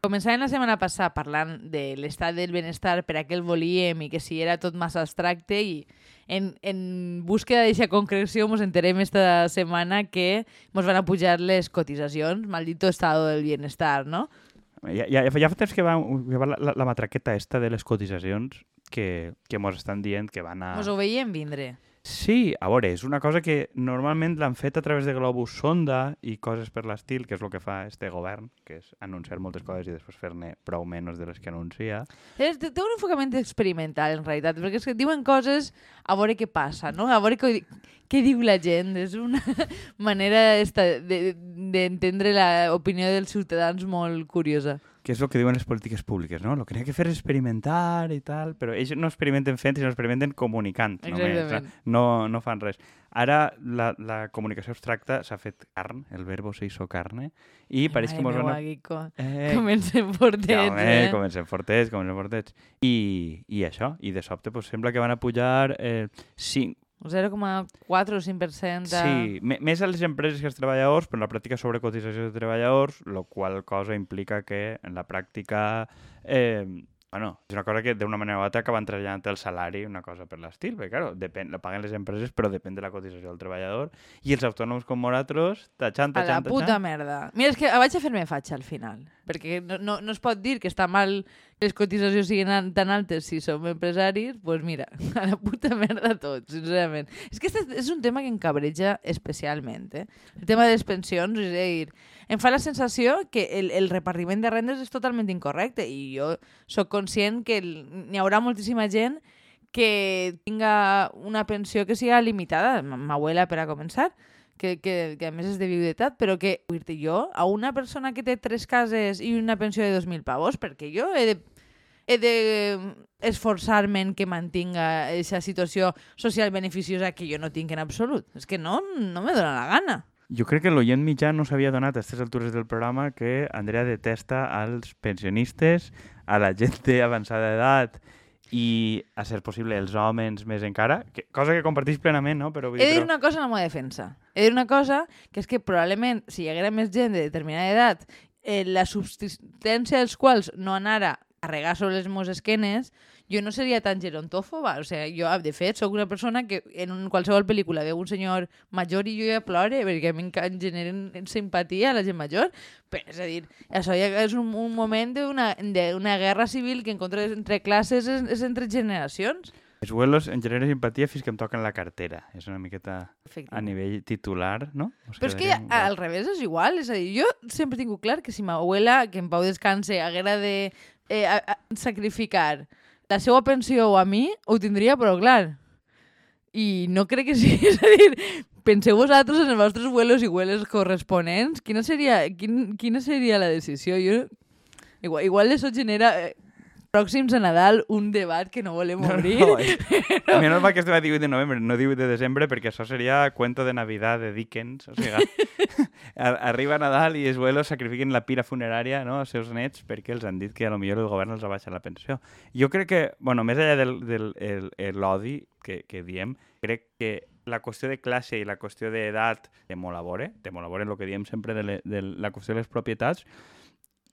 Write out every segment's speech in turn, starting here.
Començàvem la setmana passada parlant de l'estat del benestar per a què el volíem i que si era tot massa abstracte i en, en búsqueda d'aquesta concreció ens enterem esta setmana que ens van a pujar les cotitzacions, maldito estado del bienestar, no? Ja, ja, ja fa temps que va, que va la, la, la matraqueta esta de les cotitzacions que, que mos estan dient que van a... Ens ho veiem vindre. Sí, a veure, és una cosa que normalment l'han fet a través de globus sonda i coses per l'estil, que és el que fa este govern, que és anunciar moltes coses i després fer-ne prou menys de les que anuncia. És, té un enfocament experimental, en realitat, perquè és que diuen coses a veure què passa, no? A veure què, què diu la gent. És una manera esta de- d'entendre l'opinió dels ciutadans molt curiosa. Que és el que diuen les polítiques públiques, no? El que n'hi ha que fer és experimentar i tal, però ells no experimenten fent, sinó experimenten comunicant. Només, no, no fan res. Ara la, la comunicació abstracta s'ha fet carn, el verbo se hizo carne, i pareix que mos van... meua, A... Guico. Eh, Comencem fortets, ja, home, eh? comencem fortets, comencem fortets. I, I això, i de sobte pues, sembla que van a pujar eh, 5, 0,4 o 5%. De... Sí, més a les empreses que als treballadors, però en la pràctica sobre cotització de treballadors, el qual cosa implica que en la pràctica eh, bueno, és una cosa que d'una manera o altra acaben traslladant el salari, una cosa per l'estil, perquè, claro, depèn, la paguen les empreses, però depèn de la cotització del treballador, i els autònoms com nosaltres, tachant, A la tachant, puta tachant... merda. Mira, és que vaig a fer-me fatxa al final, perquè no, no, no es pot dir que està mal que les cotitzacions siguin an- tan altes si som empresaris, doncs pues mira, a la puta merda tot, sincerament. És que este és un tema que em cabreja especialment, eh? El tema de les pensions, és a dir, em fa la sensació que el, el repartiment de rendes és totalment incorrecte i jo sóc conscient que n'hi haurà moltíssima gent que tinga una pensió que siga limitada, ma ma abuela per a començar, que, que, que a més és de viudetat, però que, dir jo, a una persona que té tres cases i una pensió de 2.000 pavos, perquè jo he de, he de esforçar-me en que mantinga aquesta situació social beneficiosa que jo no tinc en absolut. És que no, no me dóna la gana. Jo crec que l'oient mitjà no s'havia donat a aquestes altures del programa que Andrea detesta als pensionistes, a la gent d'avançada edat i, a ser possible, els homes més encara, que, cosa que comparteix plenament, no? Però, vull He de dir però- una cosa en la meva defensa. He de dir una cosa, que és que probablement, si hi haguera més gent de determinada edat, eh, la subsistència dels quals no anara a regar sobre les meves esquenes, jo no seria tan gerontòfoba. O sigui, jo, de fet, sóc una persona que en un, qualsevol pel·lícula veu un senyor major i jo ja plore, perquè a mi em generen simpatia a la gent major. Però, és a dir, això ja és un, un moment d'una guerra civil que en contra entre classes és, és entre generacions. Els vuelos em generen simpatia fins que em toquen la cartera. És una miqueta a nivell titular, no? Us Però és que quedaríem- al revés és igual, és a dir, jo sempre tingut clar que si ma abuela, que en pau descanse, haguera de eh, a, a, sacrificar la seva pensió a mi, ho tindria, però clar. I no crec que sigui, és a dir, penseu vosaltres en els vostres vuelos i vuelos corresponents, quina seria, quin, quina seria la decisió? Jo, igual, igual això genera eh, pròxims a Nadal un debat que no volem No, obrir. no, eh. A mi no va que estem a 18 de novembre, no 18 de desembre, perquè això seria cuento de Navidad de Dickens. O sigui, arriba Nadal i els vuelos sacrifiquen la pira funerària no, als seus nets perquè els han dit que a lo millor el govern els abaixa la pensió. Jo crec que, bueno, més enllà del, del el, el, l'odi que, que diem, crec que la qüestió de classe i la qüestió d'edat té molt a veure, té molt a veure en el que diem sempre de, le, de la qüestió de les propietats,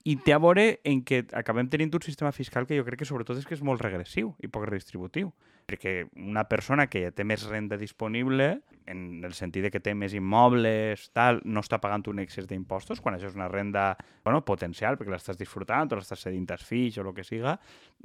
i té a veure en que acabem tenint un sistema fiscal que jo crec que sobretot és que és molt regressiu i poc redistributiu. Perquè una persona que ja té més renda disponible, en el sentit de que té més immobles, tal, no està pagant un excés d'impostos, quan això és una renda bueno, potencial, perquè l'estàs disfrutant o l'estàs cedint als fills o el que siga,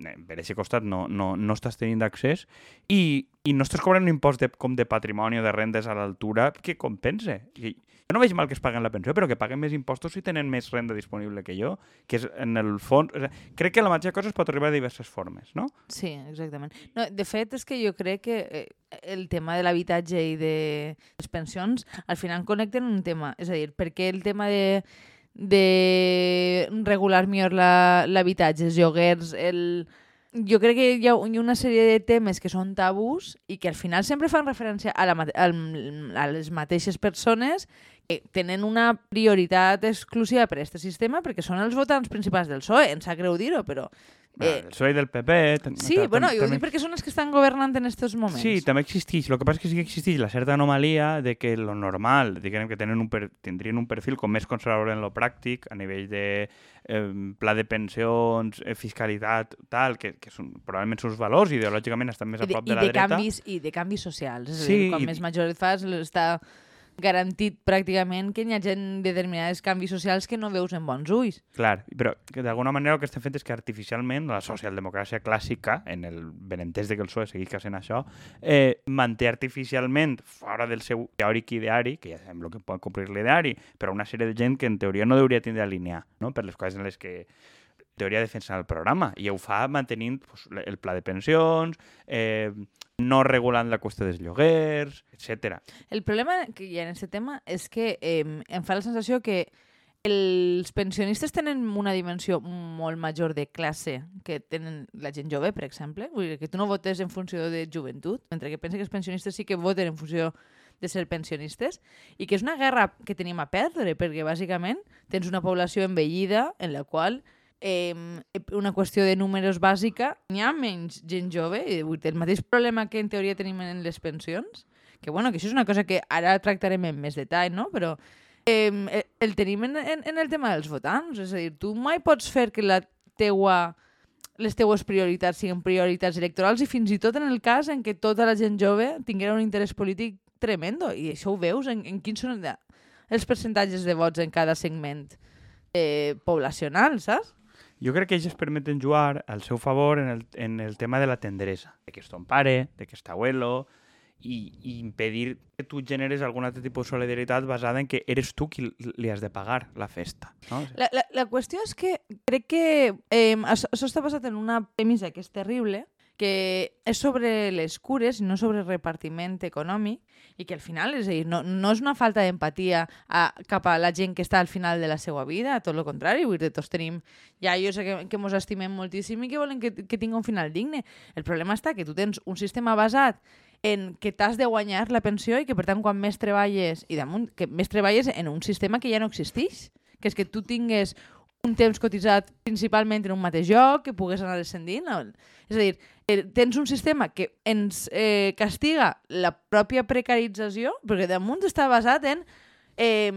eh, per aquest costat no, no, no estàs tenint accés i, i no estàs cobrant un impost de, com de patrimoni o de rendes a l'altura que compense. I, jo no veig mal que es paguen la pensió, però que paguen més impostos si tenen més renda disponible que jo, que és en el fons... O sigui, crec que la mateixa cosa es pot arribar de diverses formes, no? Sí, exactament. No, de fet, és que jo crec que eh, el tema de l'habitatge i de les pensions al final connecten un tema. És a dir, perquè el tema de, de regular millor l'habitatge, els lloguers, el... Jo crec que hi ha, una sèrie de temes que són tabús i que al final sempre fan referència a, la, a les mateixes persones tenen una prioritat exclusiva per a aquest sistema perquè són els votants principals del PSOE. Em sap greu dir-ho, però Eh, el PSOE del PP... tam- sí, bueno, jo ho dic perquè són els que estan governant en aquests moments. Sí, també existeix. El que passa és que sí que existeix la certa anomalia de que lo normal, diguem que tenen un per, tindrien un perfil com més conservador en lo pràctic, a nivell de eh, pla de pensions, eh, fiscalitat, tal, que, que són, probablement són els valors, ideològicament estan més a de, prop i de la de dreta. canvis i de canvis socials. És a Sí, dir, quan i- més major et fas, està garantit pràcticament que hi ha gent determinats canvis socials que no veus en bons ulls. Clar, però d'alguna manera el que estem fent és que artificialment la socialdemocràcia clàssica, en el benentès de que el PSOE segueix sent això, eh, manté artificialment fora del seu teòric ideari, que ja sabem el que pot complir l'ideari, però una sèrie de gent que en teoria no hauria tindre alinear, no? per les coses en les que teoria defensa el programa, i ho fa mantenint pues, el pla de pensions, eh, no regulant la qüestió dels lloguers, etc. El problema que hi ha en aquest tema és que eh, em fa la sensació que els pensionistes tenen una dimensió molt major de classe que tenen la gent jove, per exemple. Vull dir que tu no votes en funció de joventut, mentre que pensa que els pensionistes sí que voten en funció de ser pensionistes, i que és una guerra que tenim a perdre, perquè bàsicament tens una població envellida en la qual eh, una qüestió de números bàsica, n'hi ha menys gent jove, i el mateix problema que en teoria tenim en les pensions, que bueno, que això és una cosa que ara tractarem en més detall, no? Però eh, el, tenim en, en, en el tema dels votants, és a dir, tu mai pots fer que la teua les teues prioritats siguin prioritats electorals i fins i tot en el cas en què tota la gent jove tinguera un interès polític tremendo. I això ho veus en, en quins són els percentatges de vots en cada segment eh, poblacional, saps? Jo crec que ells es permeten jugar al seu favor en el, en el tema de la tendresa, de que és ton pare, de que és t'abuelo, i, i impedir que tu generes algun altre tipus de solidaritat basada en que eres tu qui li- has de pagar la festa. No? La, la, la qüestió és que crec que eh, això, això està basat en una premissa que és terrible, que és sobre les cures no sobre el repartiment econòmic i que al final, és a dir, no, no és una falta d'empatia cap a la gent que està al final de la seva vida, tot el contrari, vull dir, tots tenim iaios que, que mos estimem moltíssim i que volen que, que tingui un final digne. El problema està que tu tens un sistema basat en que t'has de guanyar la pensió i que, per tant, quan més treballes, i damunt, que més treballes en un sistema que ja no existeix, que és que tu tingues un temps cotitzat principalment en un mateix lloc, que pugues anar descendint. És a dir, eh, tens un sistema que ens eh, castiga la pròpia precarització, perquè damunt està basat en eh,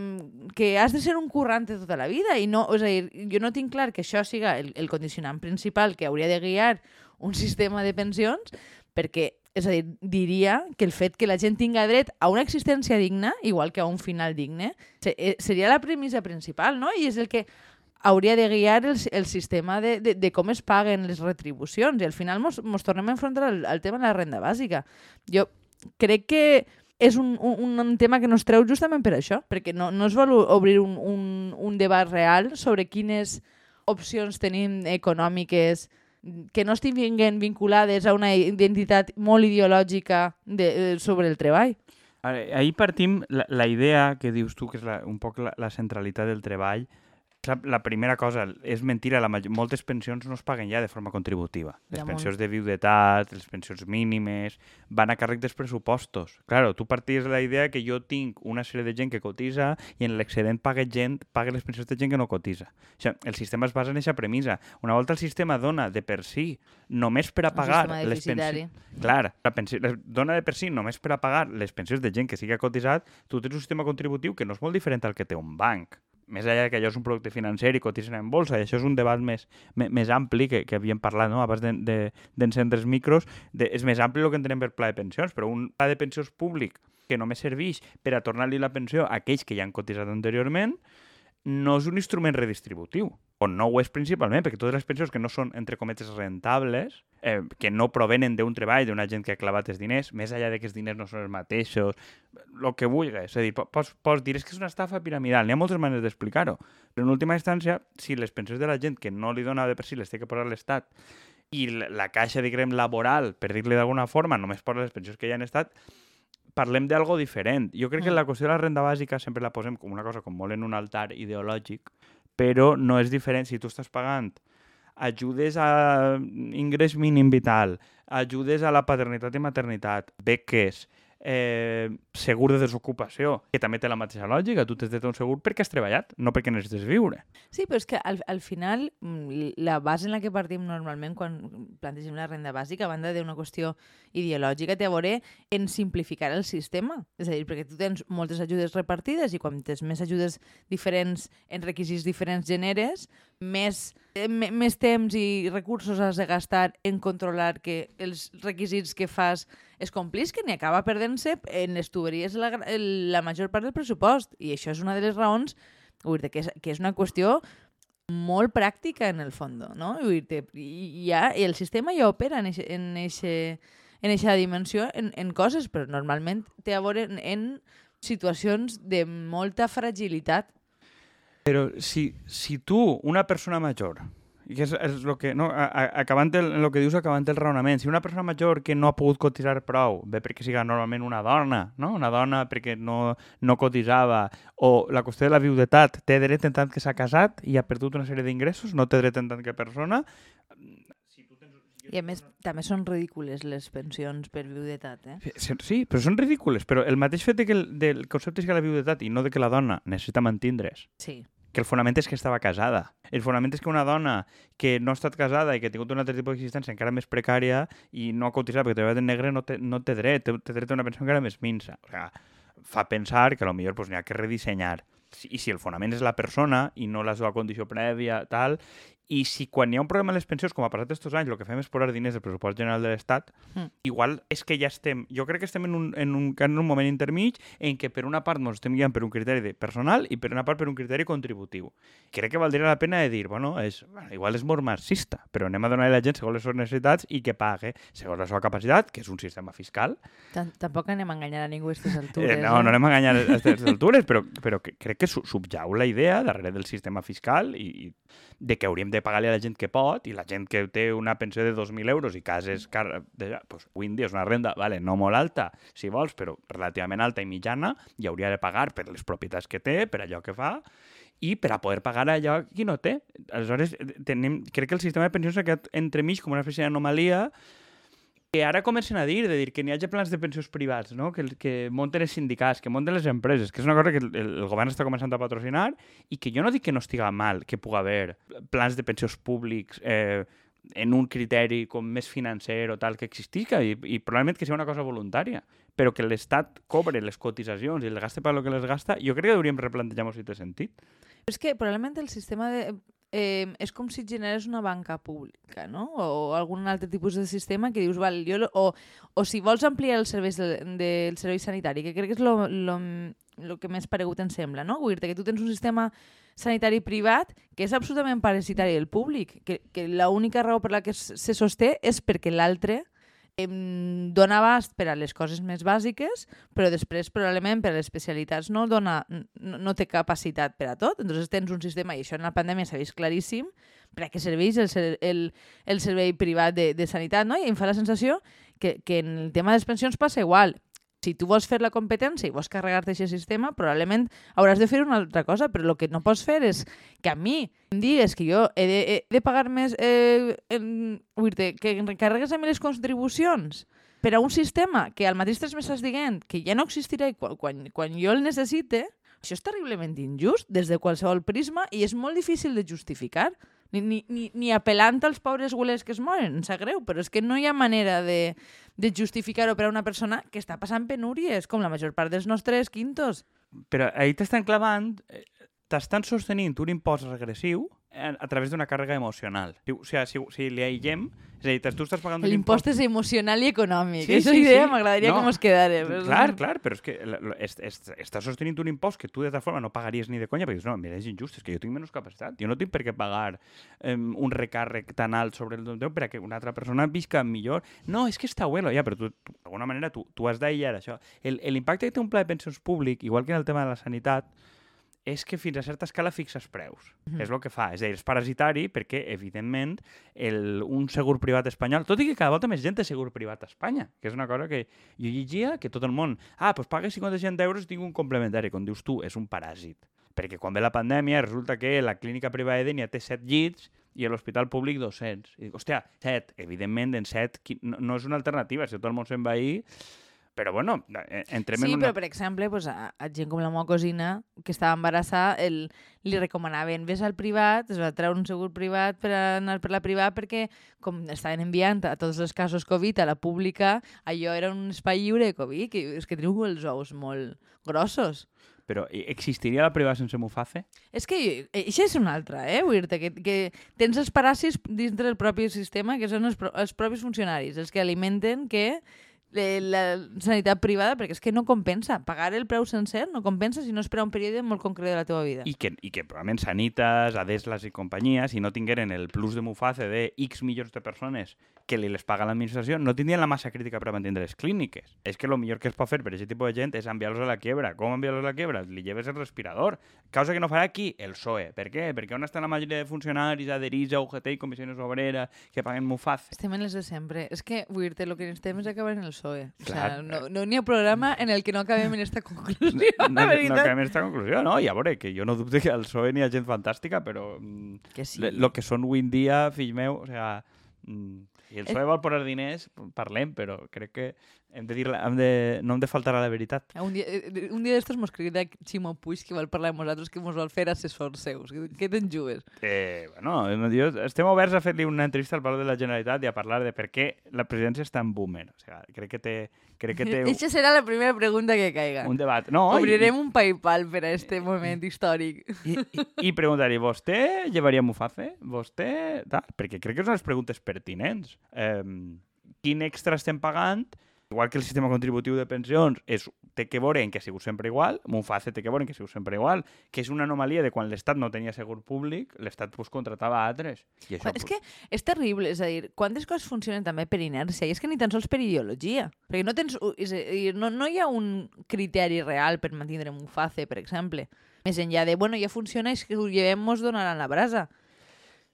que has de ser un currante tota la vida i no, és a dir, jo no tinc clar que això siga el, el condicionant principal que hauria de guiar un sistema de pensions perquè, és a dir, diria que el fet que la gent tinga dret a una existència digna, igual que a un final digne, eh, seria la premissa principal, no? I és el que hauria de guiar el, el sistema de, de, de com es paguen les retribucions i al final mos, mos tornem a enfrontar al, al tema de la renda bàsica. Jo crec que és un, un, un tema que no es treu justament per això, perquè no, no es vol obrir un, un, un debat real sobre quines opcions tenim econòmiques que no estiguin vinculades a una identitat molt ideològica de, eh, sobre el treball. Ahir partim la, la idea que dius tu, que és la, un poc la, la centralitat del treball, la, la primera cosa és mentira, la major, moltes pensions no es paguen ja de forma contributiva. Les pensions de viudetat, les pensions mínimes, van a càrrec dels pressupostos. Claro, tu parties de la idea que jo tinc una sèrie de gent que cotitza i en l'excedent paga gent, paga les pensions de gent que no cotitza. O sigui, el sistema es basa en aquesta premissa. Una volta el sistema dona de per si només per a pagar les pensions... Clar, la pensió, dona de per si només per a pagar les pensions de gent que sigui cotitzat, tu tens un sistema contributiu que no és molt diferent al que té un banc. Més enllà que allò és un producte financer i cotitzen en bolsa, i això és un debat més, més, més ampli que, que havíem parlat no? abans d'encendre de, els micros, de, és més ampli el que entenem per pla de pensions, però un pla de pensions públic que només serveix per a tornar-li la pensió a aquells que ja han cotitzat anteriorment, no és un instrument redistributiu, o no ho és principalment, perquè totes les pensions que no són, entre cometes, rentables, eh, que no provenen d'un treball d'una gent que ha clavat els diners, més enllà de que els diners no són els mateixos, el que vulguis. És a dir, po- pots, pots dir és que és una estafa piramidal, n'hi ha moltes maneres d'explicar-ho. Però en última instància, si les pensions de la gent que no li dona de per si les té que posar l'Estat i la caixa, diguem, laboral, per dir-li d'alguna forma, només posa les pensions que ja han estat, parlem d'algo diferent. Jo crec que Mm. la qüestió de la renda bàsica sempre la posem com una cosa com molt en un altar ideològic, però no és diferent si tu estàs pagant ajudes a ingrés mínim vital, ajudes a la paternitat i maternitat, beques, eh, segur de desocupació, que també té la mateixa lògica. Tu t'has de un segur perquè has treballat, no perquè necessites viure. Sí, però és que al, al final mm, la base en la que partim normalment quan plantegem la renda bàsica, a banda d'una qüestió ideològica, té a veure en simplificar el sistema. És a dir, perquè tu tens moltes ajudes repartides i quan tens més ajudes diferents en requisits diferents generes, més, eh, més temps i recursos has de gastar en controlar que els requisits que fas es complisquen i acaba perdent-se en les tuberies la, la major part del pressupost. I això és una de les raons dir, que, és, que és una qüestió molt pràctica en el fons, no? I, ja, i el sistema ja opera en eixe, en eixe, en eixa dimensió en, en coses, però normalment té a veure en, en situacions de molta fragilitat. Però si, si tu, una persona major, i que és, és lo que, no, a, a, acabant el, el que dius acabant el raonament, si una persona major que no ha pogut cotitzar prou, bé perquè siga normalment una dona, no? una dona perquè no, no cotitzava, o la qüestió de la viudetat, té dret en tant que s'ha casat i ha perdut una sèrie d'ingressos, no té dret en tant que persona, i a més, també són ridícules les pensions per viudetat, eh? Sí, però són ridícules. Però el mateix fet de que el, del concepte és que la viudetat i no de que la dona necessita mantindre's. Sí que el fonament és que estava casada. El fonament és que una dona que no ha estat casada i que ha tingut un altre tipus d'existència encara més precària i no ha cotitzat perquè treballa en negre no té, no té dret, té, té dret a una pensió encara més minsa. O sigui, fa pensar que potser pues, n'hi ha que redissenyar. I si el fonament és la persona i no la seva condició prèvia, tal, i si quan hi ha un problema amb les pensions, com ha passat aquests anys, el que fem és posar diners del pressupost general de l'Estat, mm. igual és que ja estem... Jo crec que estem en un, en un, en un moment intermig en què per una part ens estem guiant per un criteri de personal i per una part per un criteri contributiu. Crec que valdria la pena de dir, bueno, és, bueno igual és molt marxista, però anem a donar a la gent segons les seves necessitats i que pague segons la seva capacitat, que és un sistema fiscal. Tampoc anem a enganyar a ningú a aquestes altures. Eh, no, eh? no anem a enganyar a aquestes altures, però, però crec que subjau la idea darrere del sistema fiscal i, i de que hauríem de pagar-li a la gent que pot i la gent que té una pensió de 2.000 euros i cases car... de, pues, avui en dia és una renda vale, no molt alta, si vols, però relativament alta i mitjana, i hauria de pagar per les propietats que té, per allò que fa, i per a poder pagar allò qui no té. Aleshores, tenim, crec que el sistema de pensions ha quedat entremig com una espècie d'anomalia que ara comencen a dir, de dir que n'hi hagi plans de pensions privats, no? que, que munten els sindicats, que munten les empreses, que és una cosa que el, el govern està començant a patrocinar i que jo no dic que no estiga mal que pugui haver plans de pensions públics eh, en un criteri com més financer o tal que existisca i, i probablement que sigui una cosa voluntària però que l'Estat cobre les cotitzacions i el gaste per lo que les gasta, jo crec que hauríem replantejar si té sentit. Però és que probablement el sistema de, eh, és com si generés una banca pública, no? O algun altre tipus de sistema que dius, val, jo, o, o si vols ampliar els serveis del, del servei sanitari, que crec que és lo, lo, lo que més paregut em sembla, no? Vull dir que tu tens un sistema sanitari privat que és absolutament parasitari del públic, que, que l'única raó per la que se sosté és perquè l'altre em dona abast per a les coses més bàsiques, però després probablement per a les especialitats no, dona, no, no té capacitat per a tot. Entonces tens un sistema, i això en la pandèmia s'ha vist claríssim, per a què serveix el, el, el servei privat de, de sanitat, no? I em fa la sensació que, que en el tema de les pensions passa igual si tu vols fer la competència i vols carregar-te aquest sistema, probablement hauràs de fer una altra cosa, però el que no pots fer és que a mi em digues que jo he de, he de pagar més, eh, en, dir que encarregues a mi les contribucions per a un sistema que al mateix temps m'estàs dient que ja no existirà quan, quan, quan jo el necessite, això és terriblement injust des de qualsevol prisma i és molt difícil de justificar ni, ni, ni, ni apel·lant als pobres gulers que es moren, em sap greu, però és que no hi ha manera de, de justificar-ho per a una persona que està passant penúries, com la major part dels nostres quintos. Però ahir t'estan clavant, eh, t'estan sostenint un impost regressiu a través d'una càrrega emocional. O sigui, si, si li aïllem, és a dir, tu estàs pagant L'impost és emocional i econòmic. Sí, Aquesta sí, idea sí. m'agradaria no, que mos quedara. Però... Clar, clar, però és que est, est, estàs sostenint un impost que tu de forma no pagaries ni de conya, perquè dius, no, mira, és injust, és que jo tinc menys capacitat. Jo no tinc per què pagar um, un recàrrec tan alt sobre el teu per a que una altra persona visca millor. No, és que està bueno, ja, però tu, d'alguna manera tu, tu has d'aïllar això. L'impacte que té un pla de pensions públic, igual que en el tema de la sanitat, és que fins a certa escala fixes preus. Mm -hmm. És el que fa. És a dir, és parasitari perquè, evidentment, el, un segur privat espanyol, tot i que cada volta més gent té segur privat a Espanya, que és una cosa que jo llegia que tot el món, ah, doncs pagues 50 euros i tinc un complementari. Com dius tu, és un paràsit. Perquè quan ve la pandèmia resulta que la clínica privada ja té 7 llits i l'hospital públic 200. I dic, hòstia, 7. Evidentment, en 7 no, no és una alternativa. Si tot el món se'n va ahir, Però bueno, eh, entrem Sí, en una... però per exemple, pues, a, a gent com la meva cosina, que estava embarassada, el, li recomanaven vés al privat, es va treure un segur privat per anar per la privada perquè com estaven enviant a tots els casos Covid a la pública, allò era un espai lliure de Covid, que és que teniu els ous molt grossos. Però eh, existiria la privada sense Muface? És que això és una altra, eh? Vull dir que, que tens els paràsits dintre del propi sistema, que són els, els propis funcionaris, els que alimenten que eh, la sanitat privada, perquè és que no compensa. Pagar el preu sencer no compensa si no és per a un període molt concret de la teva vida. I que, i que probablement Sanitas, Adeslas i companyia, si no tingueren el plus de Muface de X milions de persones que li les paga l'administració, no tindrien la massa crítica per mantenir les clíniques. És que el millor que es pot fer per a aquest tipus de gent és enviar-los a la quiebra. Com enviar-los a la quiebra? Li lleves el respirador. Causa que no farà aquí? El PSOE. Per què? Perquè on estan la majoria de funcionaris adherits a UGT i comissions obreres que paguen Muface? Estem en les de sempre. És que, vull dir-te, el que necessitem és acabar en el PSOE. O Clar. sea, no no n'hi ha programa en el que no acabem en esta conclusió, No, no, no acabem aquesta conclusió, no? I a veure, que jo no dubte que al PSOE n'hi ha gent fantàstica, però mm, Que sí. lo que són avui en dia, fill meu, o sea, mm, si el PSOE vol posar diners, parlem, però crec que hem de dir hem de, no hem de faltar a la veritat. Un dia, eh, un dia d'estos mos crida Ximo Puig que vol parlar amb nosaltres, que mos vol fer assessors seus. Què, te'n jugues? Eh, bueno, jo, estem oberts a fer-li una entrevista al Palau de la Generalitat i a parlar de per què la presidència està en boomer. O sea, crec que té, crec que té Eixa serà la primera pregunta que caiga. un debat. No, i- Obrirem un PayPal per a este moment històric. I, i, i preguntar-li, vostè llevaria Muface? Vostè... Tal? Perquè crec que són les preguntes pertinents. Eh, quin extra estem pagant? Igual que el sistema contributiu de pensions és, té que veure en que ha sigut sempre igual, Muface té que veure en que ha sigut sempre igual, que és una anomalia de quan l'Estat no tenia segur públic, l'Estat pues, contratava altres. I això, És pues, que és terrible, és a dir, quantes coses funcionen també per inèrcia, i és que ni tan sols per ideologia. Perquè no, tens, és a dir, no, no hi ha un criteri real per mantenir un face, per exemple. Més enllà de, bueno, ja funciona, és que ho llevem, mos donaran la brasa.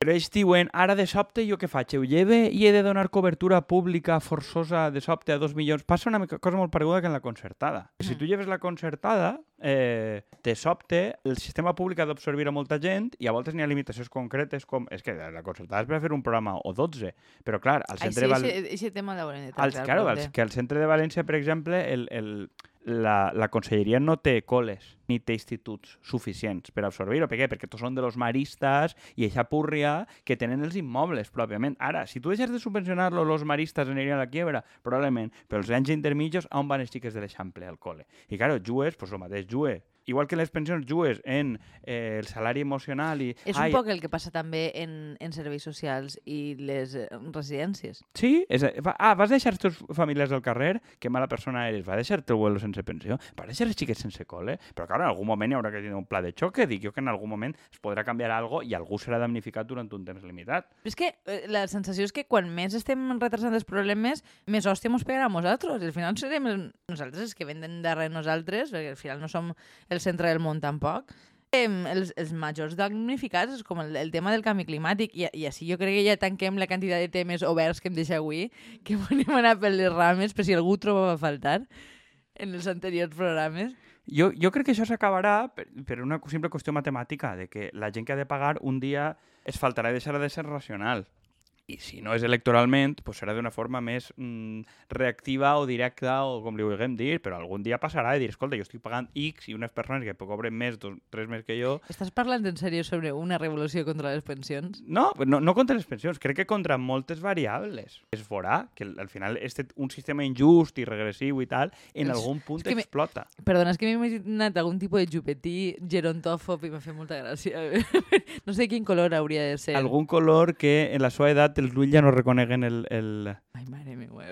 Però ells diuen, ara de sobte jo què faig? Ho lleve i he de donar cobertura pública forçosa de sobte a dos milions. Passa una mica- cosa molt pareguda que en la concertada. Si tu lleves la concertada, eh, de sobte el sistema públic ha d'absorbir a molta gent i a voltes n'hi ha limitacions concretes com... És que la concertada és per a fer un programa o 12, però clar, al Ai, centre sí, de Val... aquest tema l'haurem de tractar. claro, que al centre de València, per exemple, el, el, la, la conselleria no té col·les ni té instituts suficients per absorbir-ho. Per què? Perquè tots són de los maristes i eixa púrria que tenen els immobles, pròpiament. Ara, si tu deixes de subvencionar-lo, los maristes anirien a la quiebra, probablement, però els anys intermitjos, on van els xiques de l'Eixample al col·le? I, claro, jues, pues el mateix, jues. Igual que les pensions, jues en eh, el salari emocional i... És un Ai, poc el que passa també en, en serveis socials i les eh, residències. Sí? És, va, ah, vas deixar els teus familiars al carrer? Que mala persona eres. Va deixar el teu abuelo sense pensió? Va deixar els xiquets sense col·le? Però, clar, en algun moment hi haurà que tenir un pla de xoc que dic jo que en algun moment es podrà canviar algo i algú serà damnificat durant un temps limitat. Però és que eh, la sensació és que quan més estem retrasant els problemes, més hòstia mos pegarà a nosaltres. Al final serem nosaltres els que venen darrere nosaltres, perquè al final no som el centre del món tampoc. Em, els, els majors damnificats és com el, el tema del canvi climàtic i, i així jo crec que ja tanquem la quantitat de temes oberts que em deixa avui que volem anar per les rames per si algú trobava a faltar en els anteriors programes. Jo, jo crec que això s'acabarà per, per una simple qüestió matemàtica, de que la gent que ha de pagar un dia es faltarà i deixarà de ser racional. I si no és electoralment, pues serà d'una forma més mm, reactiva o directa o com li vulguem dir, però algun dia passarà i dir, escolta, jo estic pagant X i unes persones que cobren més, dos, tres més que jo, Estàs parlant en sèrio sobre una revolució contra les pensions? No, no, no contra les pensions, crec que contra moltes variables. Es veurà que al final este, un sistema injust i regressiu i tal, en És- algun punt és que me- explota. Perdona, és que m'he imaginat algun tipus de jupetí gerontòfob i m'ha fet molta gràcia. no sé quin color hauria de ser. Algun color que en la seva edat els ulls ja no reconeguen el... el... Ai, mare meva.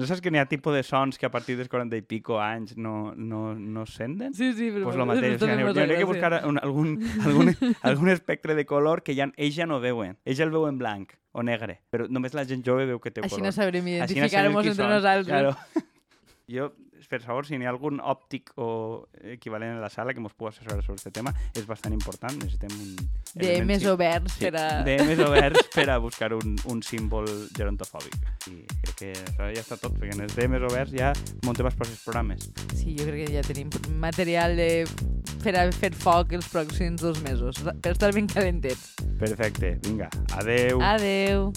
No saps que n'hi ha tipus de sons que a partir dels 40 i pico anys no, no, no senten? Sí, sí, però... Pues lo mateix, o sigui, molta hauria que buscar un, algun, algun, algun espectre de color que ja, ells ja no veuen. Ells ja el veuen blanc o negre, però només la gent jove veu que té Així color. no sabrem Així no sabem identificar-nos qui entre són. nosaltres. Claro. Jo, per favor, si n'hi ha algun òptic o equivalent a la sala que ens pugui assessorar sobre aquest tema, és bastant important. Necessitem un... De més oberts Sí, per a... de més oberts per a buscar un, un símbol gerontofòbic. I crec que això ja està tot, perquè en els de més oberts ja muntem els pròxims programes. Sí, jo crec que ja tenim material de... per a fer foc els pròxims dos mesos, per estar ben calentets. Perfecte, vinga, adeu. Adeu.